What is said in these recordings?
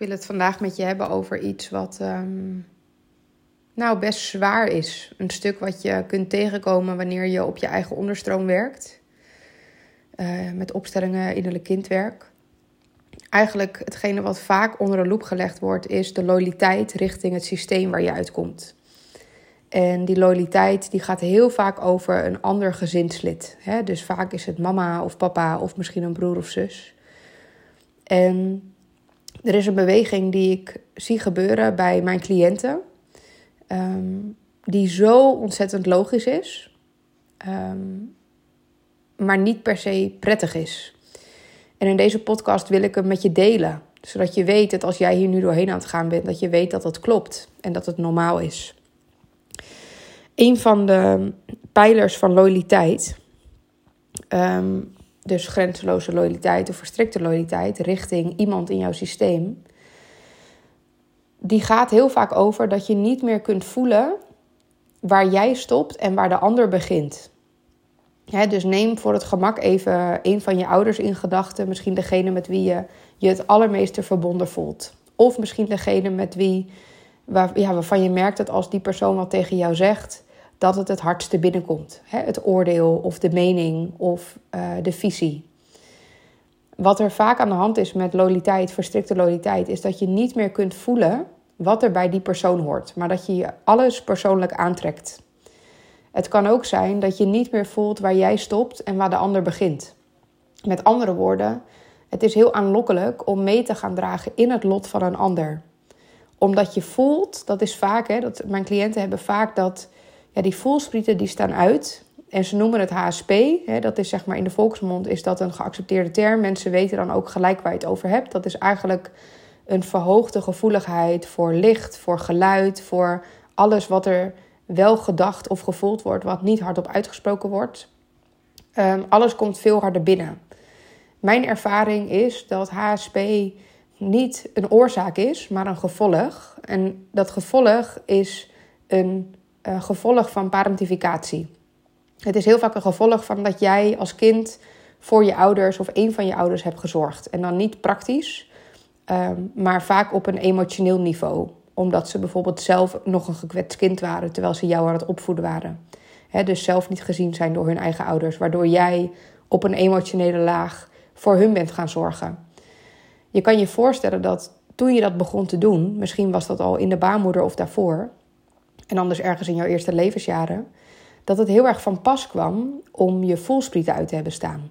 wil het vandaag met je hebben over iets wat ehm, nou best zwaar is. Een stuk wat je kunt tegenkomen wanneer je op je eigen onderstroom werkt. Uh, met opstellingen innerlijk kindwerk. Eigenlijk hetgene wat vaak onder de loep gelegd wordt, is de loyaliteit richting het systeem waar je uitkomt. En die loyaliteit die gaat heel vaak over een ander gezinslid. Hè? Dus vaak is het mama of papa of misschien een broer of zus. En er is een beweging die ik zie gebeuren bij mijn cliënten, ehm, die zo ontzettend logisch is, ehm, maar niet per se prettig is. En in deze podcast wil ik hem met je delen, zodat je weet dat als jij hier nu doorheen aan het gaan bent, dat je weet dat het klopt en dat het normaal is. Een van de pijlers van loyaliteit ehm, dus grenzeloze loyaliteit of verstrikte loyaliteit richting iemand in jouw systeem, die gaat heel vaak over dat je niet meer kunt voelen waar jij stopt en waar de ander begint. dus neem voor het gemak even een van je ouders in gedachten, misschien degene met wie je je het allermeeste verbonden voelt. Of misschien degene met wie, waar, ja, waarvan je merkt dat als die persoon wat tegen jou zegt, dat het het hardste binnenkomt. Het oordeel of de mening of uh, de visie. Wat er vaak aan de hand is met loyaliteit, verstrikte loyaliteit, is dat je niet meer kunt voelen wat er bij die persoon hoort, maar dat je je alles persoonlijk aantrekt. Het kan ook zijn dat je niet meer voelt waar jij stopt en waar de ander begint. Met andere woorden, het is heel aanlokkelijk om mee te gaan dragen in het lot van een ander. Omdat je voelt, dat is vaak, hè, dat mijn cliënten hebben vaak dat ja, die voelsprieten die staan uit. En ze noemen het HSP. Hè, dat is zeg maar in de volksmond is dat een geaccepteerde term. Mensen weten dan ook gelijk waar je het over hebt. Dat is eigenlijk een verhoogde gevoeligheid voor licht, voor geluid, voor alles wat er wel gedacht of gevoeld wordt, wat niet hardop uitgesproken wordt. Um, alles komt veel harder binnen. Mijn ervaring is dat HSP niet een oorzaak is, maar een gevolg. En dat gevolg is een uh, gevolg van parentificatie. Het is heel vaak een gevolg van dat jij als kind voor je ouders of een van je ouders hebt gezorgd. En dan niet praktisch, ehm, maar vaak op een emotioneel niveau. Omdat ze bijvoorbeeld zelf nog een gekwetst kind waren terwijl ze jou aan het opvoeden waren. dus zelf niet gezien zijn door hun eigen ouders, waardoor jij op een emotionele laag voor hun bent gaan zorgen. Je kan je voorstellen dat toen je dat begon te doen, misschien was dat al in de baarmoeder of daarvoor, en anders ergens in jouw eerste levensjaren, dat het heel erg van pas kwam om je voelsprieten uit te hebben staan.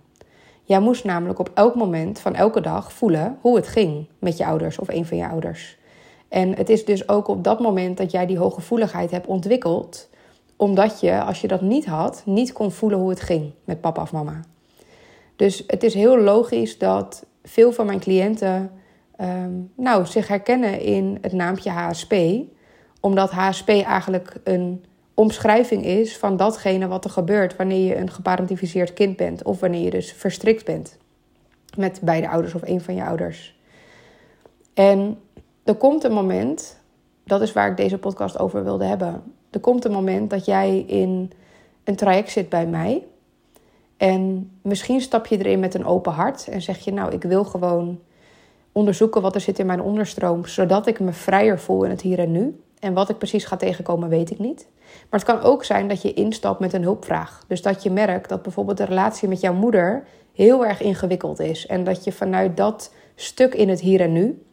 Jij moest namelijk op elk moment van elke dag voelen hoe het ging met je ouders of een van je ouders. En het is dus ook op dat moment dat jij die hooggevoeligheid hebt ontwikkeld, omdat je, als je dat niet had, niet kon voelen hoe het ging met papa of mama. Dus het is heel logisch dat veel van mijn cliënten ehm, nou, zich herkennen in het naampje HSP omdat HSP eigenlijk een omschrijving is van datgene wat er gebeurt wanneer je een geparentificeerd kind bent. Of wanneer je dus verstrikt bent met beide ouders of een van je ouders. En er komt een moment, dat is waar ik deze podcast over wilde hebben. Er komt een moment dat jij in een traject zit bij mij. En misschien stap je erin met een open hart en zeg je: Nou, ik wil gewoon onderzoeken wat er zit in mijn onderstroom, zodat ik me vrijer voel in het hier en nu. En wat ik precies ga tegenkomen, weet ik niet. Maar het kan ook zijn dat je instapt met een hulpvraag. Dus dat je merkt dat bijvoorbeeld de relatie met jouw moeder heel erg ingewikkeld is. En dat je vanuit dat stuk in het hier en nu,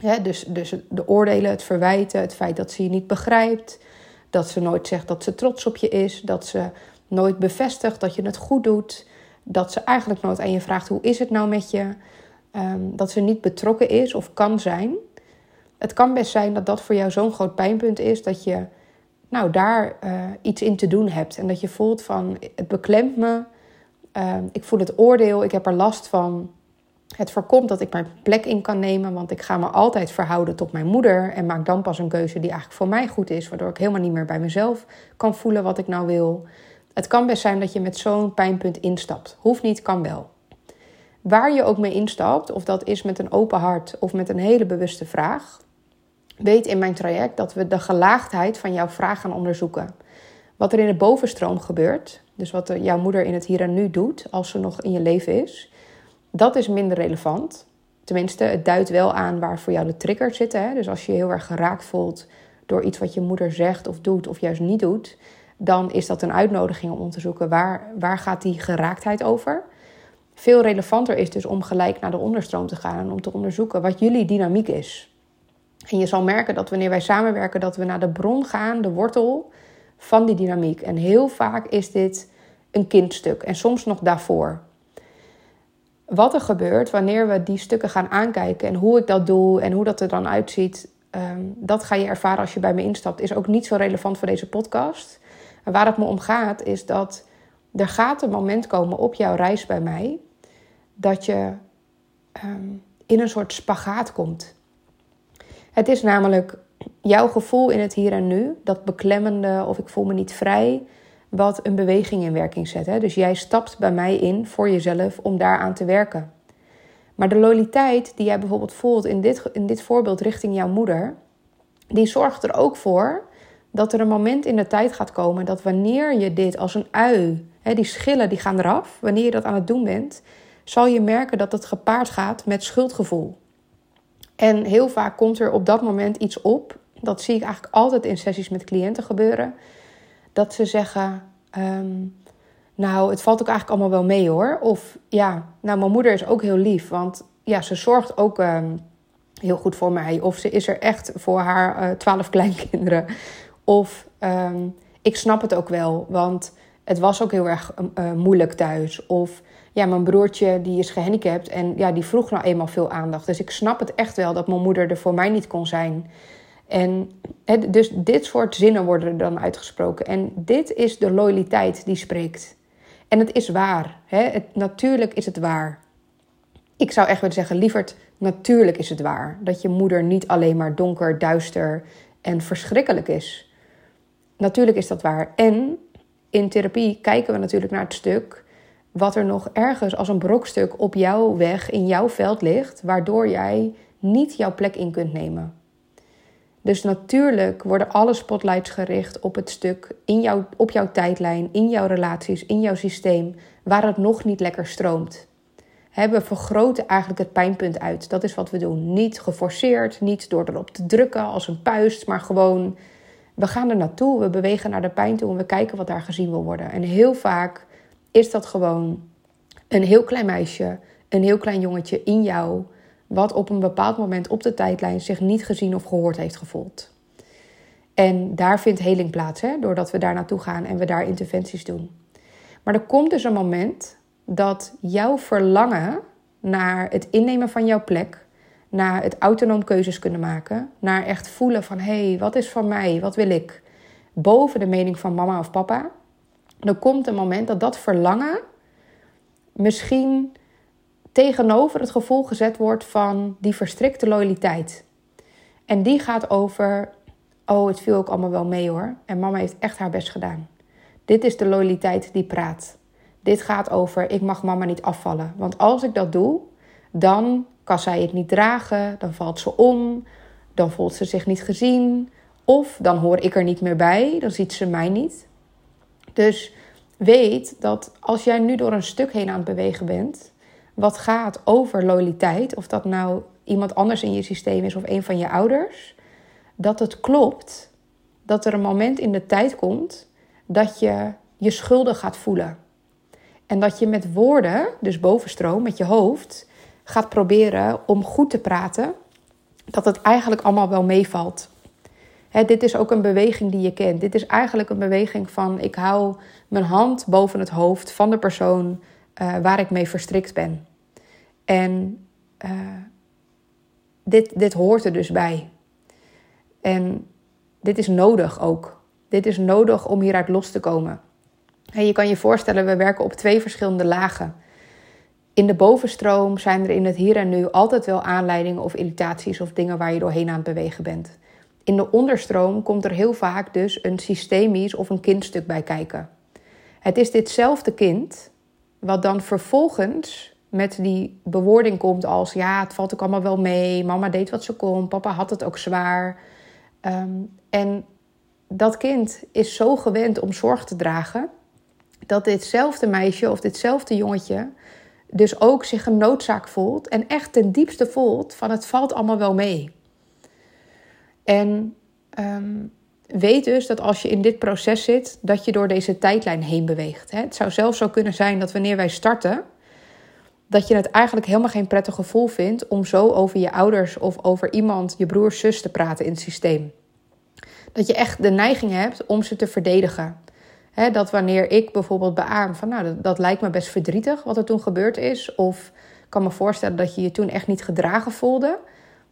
hè, dus, dus de oordelen, het verwijten, het feit dat ze je niet begrijpt, dat ze nooit zegt dat ze trots op je is, dat ze nooit bevestigt dat je het goed doet, dat ze eigenlijk nooit aan je vraagt hoe is het nou met je, ehm, dat ze niet betrokken is of kan zijn het kan best zijn dat dat voor jou zo'n groot pijnpunt is dat je nou, daar uh, iets in te doen hebt. En dat je voelt van het beklemt me, uh, ik voel het oordeel, ik heb er last van. Het voorkomt dat ik mijn plek in kan nemen, want ik ga me altijd verhouden tot mijn moeder en maak dan pas een keuze die eigenlijk voor mij goed is, waardoor ik helemaal niet meer bij mezelf kan voelen wat ik nou wil. Het kan best zijn dat je met zo'n pijnpunt instapt. Hoeft niet, kan wel. Waar je ook mee instapt, of dat is met een open hart of met een hele bewuste vraag, weet in mijn traject dat we de gelaagdheid van jouw vraag gaan onderzoeken. Wat er in de bovenstroom gebeurt, dus wat jouw moeder in het hier en nu doet als ze nog in je leven is, dat is minder relevant. Tenminste, het duidt wel aan waar voor jou de triggers zitten. Hè? Dus als je je heel erg geraakt voelt door iets wat je moeder zegt of doet of juist niet doet, dan is dat een uitnodiging om te zoeken waar, waar gaat die geraaktheid over. Veel relevanter is dus om gelijk naar de onderstroom te gaan en om te onderzoeken wat jullie dynamiek is. En je zal merken dat wanneer wij samenwerken, dat we naar de bron gaan, de wortel van die dynamiek. En heel vaak is dit een kindstuk en soms nog daarvoor. Wat er gebeurt wanneer we die stukken gaan aankijken en hoe ik dat doe en hoe dat er dan uitziet, ehm, dat ga je ervaren als je bij me instapt, is ook niet zo relevant voor deze podcast. Waar het me om gaat, is dat er gaat een moment komen op jouw reis bij mij dat je ehm, in een soort spagaat komt. Het is namelijk jouw gevoel in het hier en nu, dat beklemmende of ik voel me niet vrij, wat een beweging in werking zet. Hè? Dus jij stapt bij mij in voor jezelf om daaraan te werken. Maar de loyaliteit die jij bijvoorbeeld voelt in dit, in dit voorbeeld richting jouw moeder, die zorgt er ook voor dat er een moment in de tijd gaat komen dat wanneer je dit als een ui, die schillen die gaan eraf, wanneer je dat aan het doen bent, zal je merken dat het gepaard gaat met schuldgevoel. En heel vaak komt er op dat moment iets op. Dat zie ik eigenlijk altijd in sessies met cliënten gebeuren. Dat ze zeggen: ehm, Nou, het valt ook eigenlijk allemaal wel mee hoor. Of ja, nou, mijn moeder is ook heel lief. Want ja, ze zorgt ook ehm, heel goed voor mij. Of ze is er echt voor haar uh, twaalf kleinkinderen. Of ehm, ik snap het ook wel, want het was ook heel erg uh, moeilijk thuis. Of ja, mijn broertje die is gehandicapt en ja, die vroeg nou eenmaal veel aandacht. Dus ik snap het echt wel dat mijn moeder er voor mij niet kon zijn. En dus dit soort zinnen worden er dan uitgesproken. En dit is de loyaliteit die spreekt. En het is waar. Hè? Het, natuurlijk is het waar. Ik zou echt willen zeggen, lieverd, natuurlijk is het waar. Dat je moeder niet alleen maar donker, duister en verschrikkelijk is. Natuurlijk is dat waar. En in therapie kijken we natuurlijk naar het stuk wat er nog ergens als een brokstuk op jouw weg, in jouw veld ligt, waardoor jij niet jouw plek in kunt nemen. Dus natuurlijk worden alle spotlights gericht op het stuk in jouw, op jouw tijdlijn, in jouw relaties, in jouw systeem, waar het nog niet lekker stroomt. We vergroten eigenlijk het pijnpunt uit. Dat is wat we doen. Niet geforceerd, niet door erop te drukken als een puist, maar gewoon we gaan er naartoe. We bewegen naar de pijn toe en we kijken wat daar gezien wil worden. En heel vaak is dat gewoon een heel klein meisje, een heel klein jongetje in jou, wat op een bepaald moment op de tijdlijn zich niet gezien of gehoord heeft gevoeld. En daar vindt heling plaats, hè, doordat we daar naartoe gaan en we daar interventies doen. Maar er komt dus een moment dat jouw verlangen naar het innemen van jouw plek, naar het autonoom keuzes kunnen maken, naar echt voelen van hé, hey, wat is van mij, wat wil ik, boven de mening van mama of papa, er komt een moment dat dat verlangen misschien tegenover het gevoel gezet wordt van die verstrikte loyaliteit. En die gaat over, oh het viel ook allemaal wel mee hoor, en mama heeft echt haar best gedaan. Dit is de loyaliteit die praat. Dit gaat over, ik mag mama niet afvallen. Want als ik dat doe, dan kan zij het niet dragen, dan valt ze om, dan voelt ze zich niet gezien. Of dan hoor ik er niet meer bij, dan ziet ze mij niet. Dus weet dat als jij nu door een stuk heen aan het bewegen bent, wat gaat over loyaliteit, of dat nou iemand anders in je systeem is of een van je ouders, dat het klopt dat er een moment in de tijd komt dat je je schuldig gaat voelen. En dat je met woorden, dus bovenstroom, met je hoofd, gaat proberen om goed te praten, dat het eigenlijk allemaal wel meevalt dit is ook een beweging die je kent. Dit is eigenlijk een beweging van ik hou mijn hand boven het hoofd van de persoon uh, waar ik mee verstrikt ben. En uh, dit, dit hoort er dus bij. En dit is nodig ook. Dit is nodig om hieruit los te komen. En je kan je voorstellen, we werken op twee verschillende lagen. In de bovenstroom zijn er in het hier en nu altijd wel aanleidingen of irritaties of dingen waar je doorheen aan het bewegen bent in de onderstroom komt er heel vaak dus een systemisch of een kindstuk bij kijken. Het is ditzelfde kind wat dan vervolgens met die bewoording komt als ja, het valt ook allemaal wel mee, mama deed wat ze kon, papa had het ook zwaar. Ehm, en dat kind is zo gewend om zorg te dragen dat ditzelfde meisje of ditzelfde jongetje dus ook zich een noodzaak voelt en echt ten diepste voelt van het valt allemaal wel mee. En ehm, weet dus dat als je in dit proces zit, dat je door deze tijdlijn heen beweegt. Het zou zelfs zo kunnen zijn dat wanneer wij starten, dat je het eigenlijk helemaal geen prettig gevoel vindt om zo over je ouders of over iemand, je broer, zus te praten in het systeem. Dat je echt de neiging hebt om ze te verdedigen. Dat wanneer ik bijvoorbeeld beaam van nou, dat, dat, lijkt me best verdrietig wat er toen gebeurd is. Of ik kan me voorstellen dat je je toen echt niet gedragen voelde.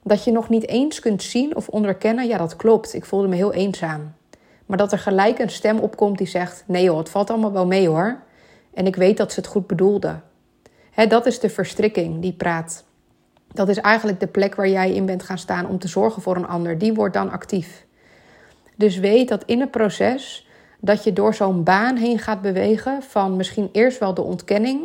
Dat je nog niet eens kunt zien of onderkennen, ja dat klopt, ik voelde me heel eenzaam. Maar dat er gelijk een stem opkomt die zegt, nee joh, het valt allemaal wel mee hoor. En ik weet dat ze het goed bedoelde. dat is de verstrikking die praat. Dat is eigenlijk de plek waar jij in bent gaan staan om te zorgen voor een ander. Die wordt dan actief. Dus weet dat in het proces dat je door zo'n baan heen gaat bewegen van misschien eerst wel de ontkenning,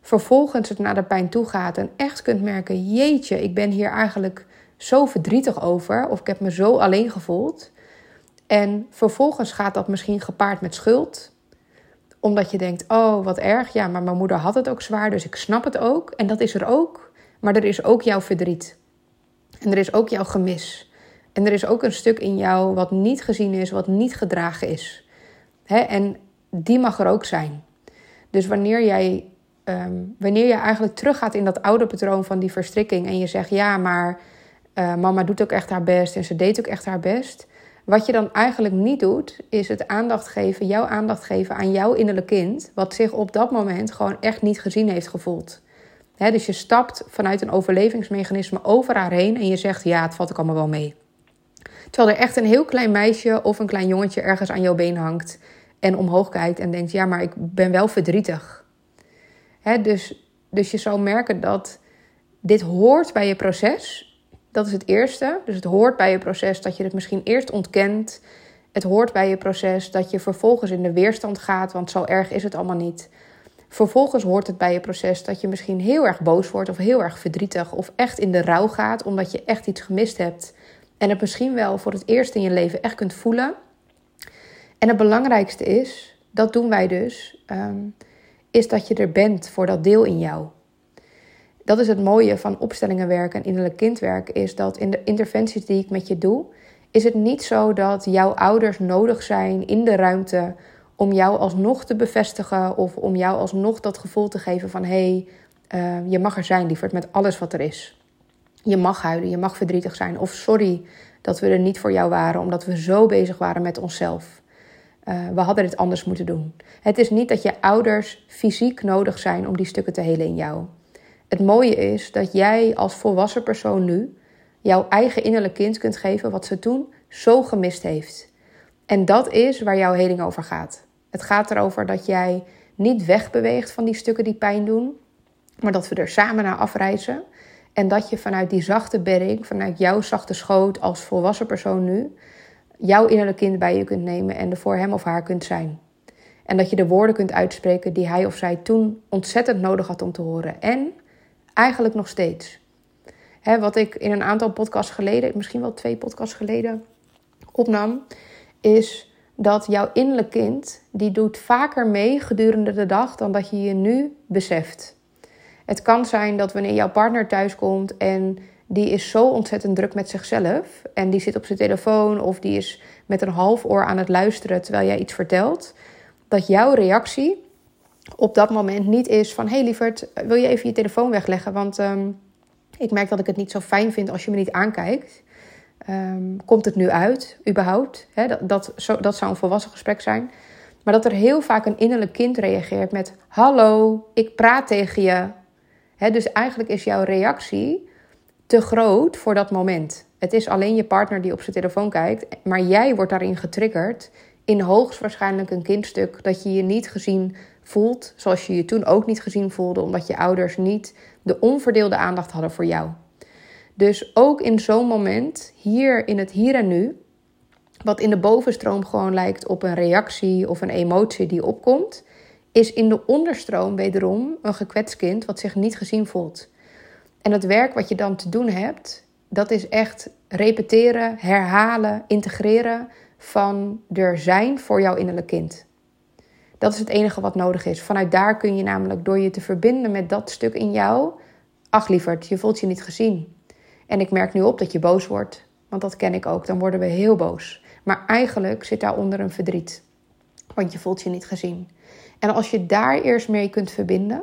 vervolgens het naar de pijn toe gaat en echt kunt merken: jeetje, ik ben hier eigenlijk zo verdrietig over of ik heb me zo alleen gevoeld. En vervolgens gaat dat misschien gepaard met schuld, omdat je denkt: oh, wat erg, ja, maar mijn moeder had het ook zwaar, dus ik snap het ook. En dat is er ook, maar er is ook jouw verdriet. En er is ook jouw gemis. En er is ook een stuk in jou wat niet gezien is, wat niet gedragen is. En die mag er ook zijn. Dus wanneer jij, um, wanneer je eigenlijk teruggaat in dat oude patroon van die verstrikking en je zegt ja, maar uh, mama doet ook echt haar best en ze deed ook echt haar best. Wat je dan eigenlijk niet doet, is het aandacht geven, jouw aandacht geven aan jouw innerlijk kind, wat zich op dat moment gewoon echt niet gezien heeft gevoeld. dus je stapt vanuit een overlevingsmechanisme over haar heen en je zegt: Ja, het valt ook allemaal wel mee. Terwijl er echt een heel klein meisje of een klein jongetje ergens aan jouw been hangt en omhoog kijkt en denkt: ja, maar ik ben wel verdrietig. Hè, dus, dus je zou merken dat dit hoort bij je proces. Dat is het eerste. Dus het hoort bij je proces dat je het misschien eerst ontkent. Het hoort bij je proces dat je vervolgens in de weerstand gaat, want zo erg is het allemaal niet. Vervolgens hoort het bij je proces dat je misschien heel erg boos wordt of heel erg verdrietig of echt in de rouw gaat omdat je echt iets gemist hebt en het misschien wel voor het eerst in je leven echt kunt voelen. En het belangrijkste is, dat doen wij dus, ehm, is dat je er bent voor dat deel in jou. Dat is het mooie van opstellingenwerk en innerlijk kindwerk, is dat in de interventies die ik met je doe, is het niet zo dat jouw ouders nodig zijn in de ruimte om jou alsnog te bevestigen of om jou alsnog dat gevoel te geven van hé, hey, uh, je mag er zijn, lieverd, met alles wat er is. Je mag huilen, je mag verdrietig zijn. Of sorry dat we er niet voor jou waren, omdat we zo bezig waren met onszelf. Uh, we hadden dit anders moeten doen. Het is niet dat je ouders fysiek nodig zijn om die stukken te helen in jou. Het mooie is dat jij als volwassen persoon nu jouw eigen innerlijk kind kunt geven wat ze toen zo gemist heeft. En dat is waar jouw heling over gaat. Het gaat erover dat jij niet wegbeweegt van die stukken die pijn doen, maar dat we er samen naar afreizen en dat je vanuit die zachte bedding, vanuit jouw zachte schoot als volwassen persoon nu, jouw innerlijk kind bij je kunt nemen en er voor hem of haar kunt zijn. En dat je de woorden kunt uitspreken die hij of zij toen ontzettend nodig had om te horen. En eigenlijk nog steeds. wat ik in een aantal podcasts geleden, misschien wel twee podcasts geleden, opnam, is dat jouw innerlijk kind, die doet vaker mee gedurende de dag dan dat je je nu beseft. Het kan zijn dat wanneer jouw partner thuiskomt en die is zo ontzettend druk met zichzelf en die zit op zijn telefoon of die is met een half oor aan het luisteren terwijl jij iets vertelt, dat jouw reactie op dat moment niet is van hé hey lieverd, wil je even je telefoon wegleggen, want ehm, ik merk dat ik het niet zo fijn vind als je me niet aankijkt. Ehm, komt het nu uit, überhaupt? dat, dat, zo, dat zou een volwassen gesprek zijn. Maar dat er heel vaak een innerlijk kind reageert met: Hallo, ik praat tegen je dus eigenlijk is jouw reactie te groot voor dat moment. Het is alleen je partner die op zijn telefoon kijkt, maar jij wordt daarin getriggerd in hoogstwaarschijnlijk een kindstuk dat je je niet gezien voelt, zoals je je toen ook niet gezien voelde, omdat je ouders niet de onverdeelde aandacht hadden voor jou. Dus ook in zo'n moment, hier in het hier en nu, wat in de bovenstroom gewoon lijkt op een reactie of een emotie die opkomt, is in de onderstroom wederom een gekwetst kind wat zich niet gezien voelt. En het werk wat je dan te doen hebt, dat is echt repeteren, herhalen, integreren van er zijn voor jouw innerlijk kind. Dat is het enige wat nodig is. Vanuit daar kun je namelijk door je te verbinden met dat stuk in jou. Ach lieverd, je voelt je niet gezien. En ik merk nu op dat je boos wordt. Want dat ken ik ook. Dan worden we heel boos. Maar eigenlijk zit daaronder een verdriet. Want je voelt je niet gezien. En als je daar eerst mee kunt verbinden.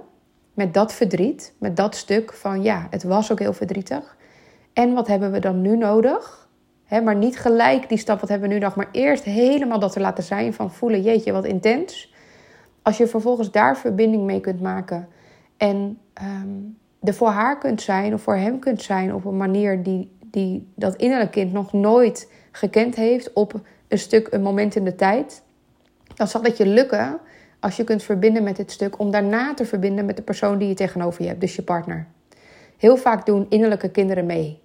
Met dat verdriet. Met dat stuk van ja, het was ook heel verdrietig. En wat hebben we dan nu nodig? maar niet gelijk die stap, wat hebben we nu nog. Maar eerst helemaal dat te laten zijn van voelen, jeetje, wat intens. Als je vervolgens daar verbinding mee kunt maken. En um, er voor haar kunt zijn of voor hem kunt zijn op een manier die, die dat innerlijke kind nog nooit gekend heeft. Op een stuk, een moment in de tijd. Dan zal het je lukken als je kunt verbinden met dit stuk. Om daarna te verbinden met de persoon die je tegenover je hebt. Dus je partner. Heel vaak doen innerlijke kinderen mee.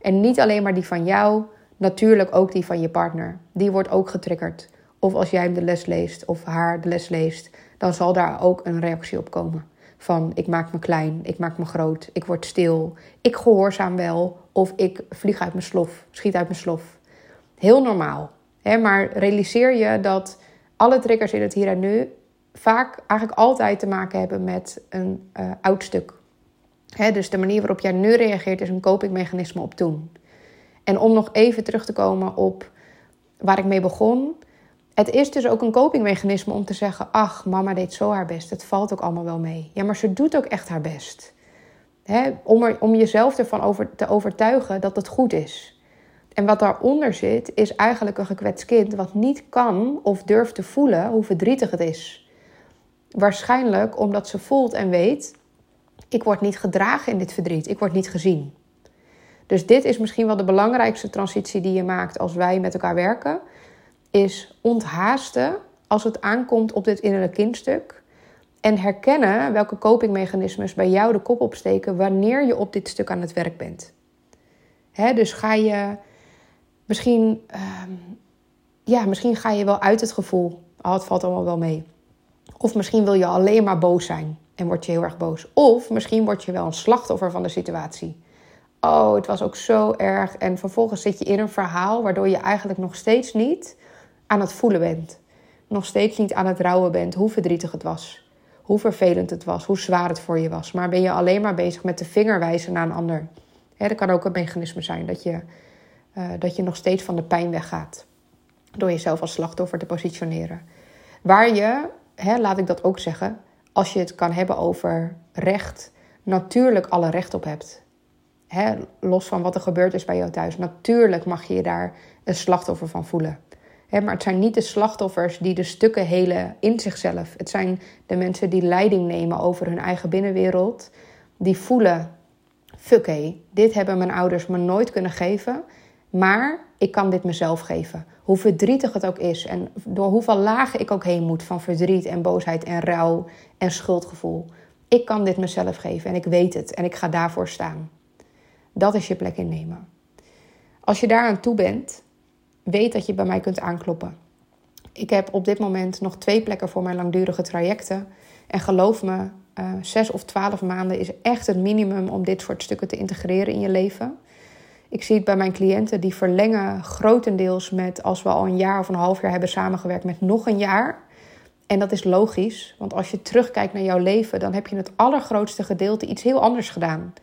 En niet alleen maar die van jou, natuurlijk ook die van je partner. Die wordt ook getriggerd. Of als jij hem de les leest of haar de les leest, dan zal daar ook een reactie op komen. Van ik maak me klein, ik maak me groot, ik word stil, ik gehoorzaam wel of ik vlieg uit mijn slof, schiet uit mijn slof. Heel normaal. Hè? Maar realiseer je dat alle triggers in het hier en nu vaak eigenlijk altijd te maken hebben met een uh, oud stuk. Hè? Dus de manier waarop jij nu reageert is een copingmechanisme op toen. En om nog even terug te komen op waar ik mee begon. Het is dus ook een copingmechanisme om te zeggen: Ach, mama deed zo haar best. Het valt ook allemaal wel mee. Ja, maar ze doet ook echt haar best. om, om jezelf ervan over, te overtuigen dat het goed is. En wat daaronder zit, is eigenlijk een gekwetst kind wat niet kan of durft te voelen hoe verdrietig het is. Waarschijnlijk omdat ze voelt en weet: ik word niet gedragen in dit verdriet, ik word niet gezien. Dus dit is misschien wel de belangrijkste transitie die je maakt als wij met elkaar werken. Is onthaasten als het aankomt op dit innerlijke kindstuk. En herkennen welke copingmechanismes bij jou de kop opsteken wanneer je op dit stuk aan het werk bent. dus ga je misschien, ehm, ja, misschien ga je wel uit het gevoel. Oh, het valt allemaal wel mee. Of misschien wil je alleen maar boos zijn en word je heel erg boos. Of misschien word je wel een slachtoffer van de situatie oh, het was ook zo erg. En vervolgens zit je in een verhaal waardoor je eigenlijk nog steeds niet aan het voelen bent. Nog steeds niet aan het rouwen bent hoe verdrietig het was. Hoe vervelend het was, hoe zwaar het voor je was. Maar ben je alleen maar bezig met de vinger wijzen naar een ander. Dat kan ook een mechanisme zijn dat je, uh, dat je nog steeds van de pijn weggaat. Door jezelf als slachtoffer te positioneren. Waar je, hè, laat ik dat ook zeggen, als je het kan hebben over recht, natuurlijk alle recht op hebt los van wat er gebeurd is bij jou thuis. Natuurlijk mag je je daar een slachtoffer van voelen. maar het zijn niet de slachtoffers die de stukken helen in zichzelf. Het zijn de mensen die leiding nemen over hun eigen binnenwereld. Die voelen: fuck dit hebben mijn ouders me nooit kunnen geven. Maar ik kan dit mezelf geven. Hoe verdrietig het ook is. En door hoeveel lagen ik ook heen moet van verdriet en boosheid en rouw en schuldgevoel. Ik kan dit mezelf geven en ik weet het en ik ga daarvoor staan. Dat is je plek innemen. Als je daar aan toe bent, weet dat je bij mij kunt aankloppen. Ik heb op dit moment nog twee plekken voor mijn langdurige trajecten. En geloof me, uh, zes of twaalf maanden is echt het minimum om dit soort stukken te integreren in je leven. Ik zie het bij mijn cliënten, die verlengen grotendeels met, als we al een jaar of een half jaar hebben samengewerkt, met nog een jaar. En dat is logisch, want als je terugkijkt naar jouw leven, dan heb je het allergrootste gedeelte iets heel anders gedaan.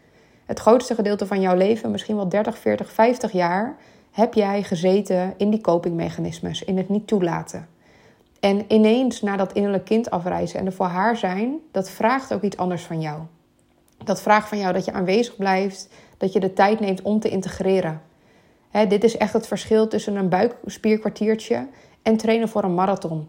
Het grootste gedeelte van jouw leven, misschien wel 30, 40, 50 jaar, heb jij gezeten in die copingmechanismes, in het niet toelaten. En ineens naar dat innerlijk kind afreizen en er voor haar zijn, dat vraagt ook iets anders van jou. Dat vraagt van jou dat je aanwezig blijft, dat je de tijd neemt om te integreren. dit is echt het verschil tussen een buikspierkwartiertje en trainen voor een marathon.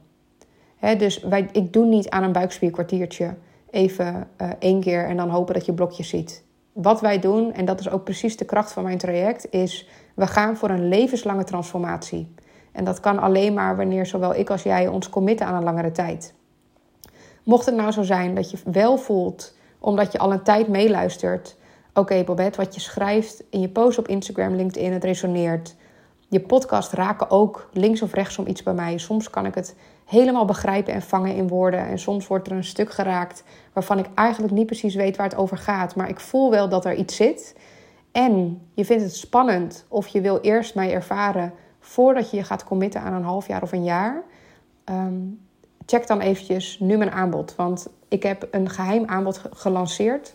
dus wij, ik doe niet aan een buikspierkwartiertje even uh, één keer en dan hopen dat je blokjes ziet wat wij doen, en dat is ook precies de kracht van mijn traject, is we gaan voor een levenslange transformatie. En dat kan alleen maar wanneer zowel ik als jij ons committen aan een langere tijd. Mocht het nou zo zijn dat je wel voelt, omdat je al een tijd meeluistert, oké okay, Bobette, wat je schrijft in je post op Instagram, LinkedIn, het resoneert. Je podcast raken ook links of rechtsom iets bij mij. Soms kan ik het helemaal begrijpen en vangen in woorden. En soms wordt er een stuk geraakt waarvan ik eigenlijk niet precies weet waar het over gaat. Maar ik voel wel dat er iets zit. En je vindt het spannend of je wil eerst mij ervaren voordat je je gaat committen aan een half jaar of een jaar. Ehm, check dan eventjes nu mijn aanbod. Want ik heb een geheim aanbod gelanceerd.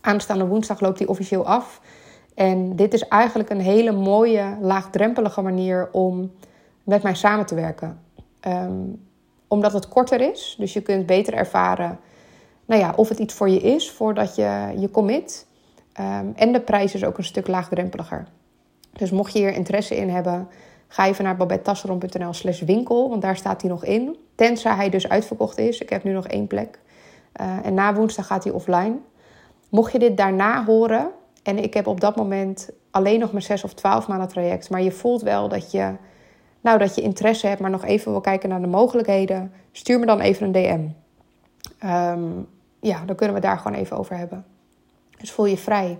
Aanstaande woensdag loopt die officieel af. En dit is eigenlijk een hele mooie, laagdrempelige manier om met mij samen te werken. Ehm, omdat het korter is, dus je kunt beter ervaren nou ja, of het iets voor je is voordat je je commit. Ehm, en de prijs is ook een stuk laagdrempeliger. Dus mocht je hier interesse in hebben, ga even naar babettasseron.nl slash winkel, want daar staat hij nog in. Tenzij hij dus uitverkocht is. Ik heb nu nog één plek. Uh, en na woensdag gaat hij offline. Mocht je dit daarna horen, en ik heb op dat moment alleen nog mijn 6 of 12 maanden traject, maar je voelt wel dat je, nou, dat je interesse hebt, maar nog even wil kijken naar de mogelijkheden, stuur me dan even een DM. Ehm, ja, dan kunnen we daar gewoon even over hebben. Dus voel je vrij.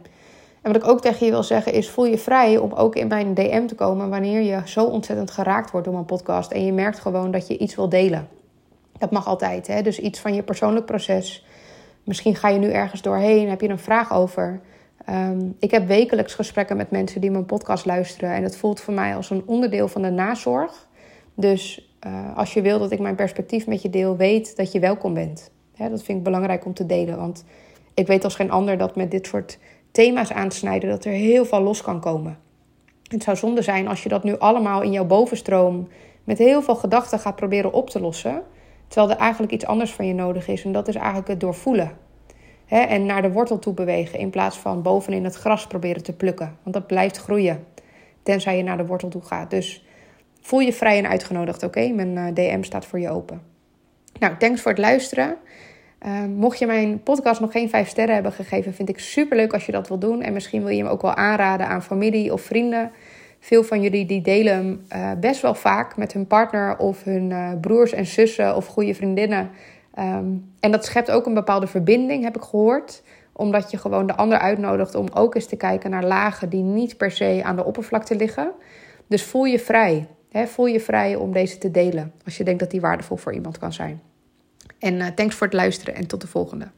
En wat ik ook tegen je wil zeggen is: voel je vrij om ook in mijn DM te komen wanneer je zo ontzettend geraakt wordt door mijn podcast en je merkt gewoon dat je iets wil delen. Dat mag altijd, hè? dus iets van je persoonlijk proces. Misschien ga je nu ergens doorheen, heb je een vraag over. Ehm, ik heb wekelijks gesprekken met mensen die mijn podcast luisteren en het voelt voor mij als een onderdeel van de nazorg. Dus uh, als je wil dat ik mijn perspectief met je deel, weet dat je welkom bent. dat vind ik belangrijk om te delen, want ik weet als geen ander dat met dit soort thema's aansnijden, dat er heel veel los kan komen. Het zou zonde zijn als je dat nu allemaal in jouw bovenstroom met heel veel gedachten gaat proberen op te lossen, terwijl er eigenlijk iets anders van je nodig is. En dat is eigenlijk het doorvoelen. En naar de wortel toe bewegen in plaats van bovenin het gras proberen te plukken. Want dat blijft groeien, tenzij je naar de wortel toe gaat. Dus voel je vrij en uitgenodigd, oké? Mijn eh, DM staat voor je open. Nou, thanks voor het luisteren. Uh, mocht je mijn podcast nog geen vijf sterren hebben gegeven, vind ik super leuk als je dat wil doen. En misschien wil je hem ook wel aanraden aan familie of vrienden. Veel van jullie die delen hem uh, best wel vaak met hun partner of hun uh, broers en zussen of goede vriendinnen. Um, en dat schept ook een bepaalde verbinding, heb ik gehoord. Omdat je gewoon de ander uitnodigt om ook eens te kijken naar lagen die niet per se aan de oppervlakte liggen. Dus voel je vrij. Hè? Voel je vrij om deze te delen als je denkt dat die waardevol voor iemand kan zijn. En uh, thanks voor het luisteren en tot de volgende.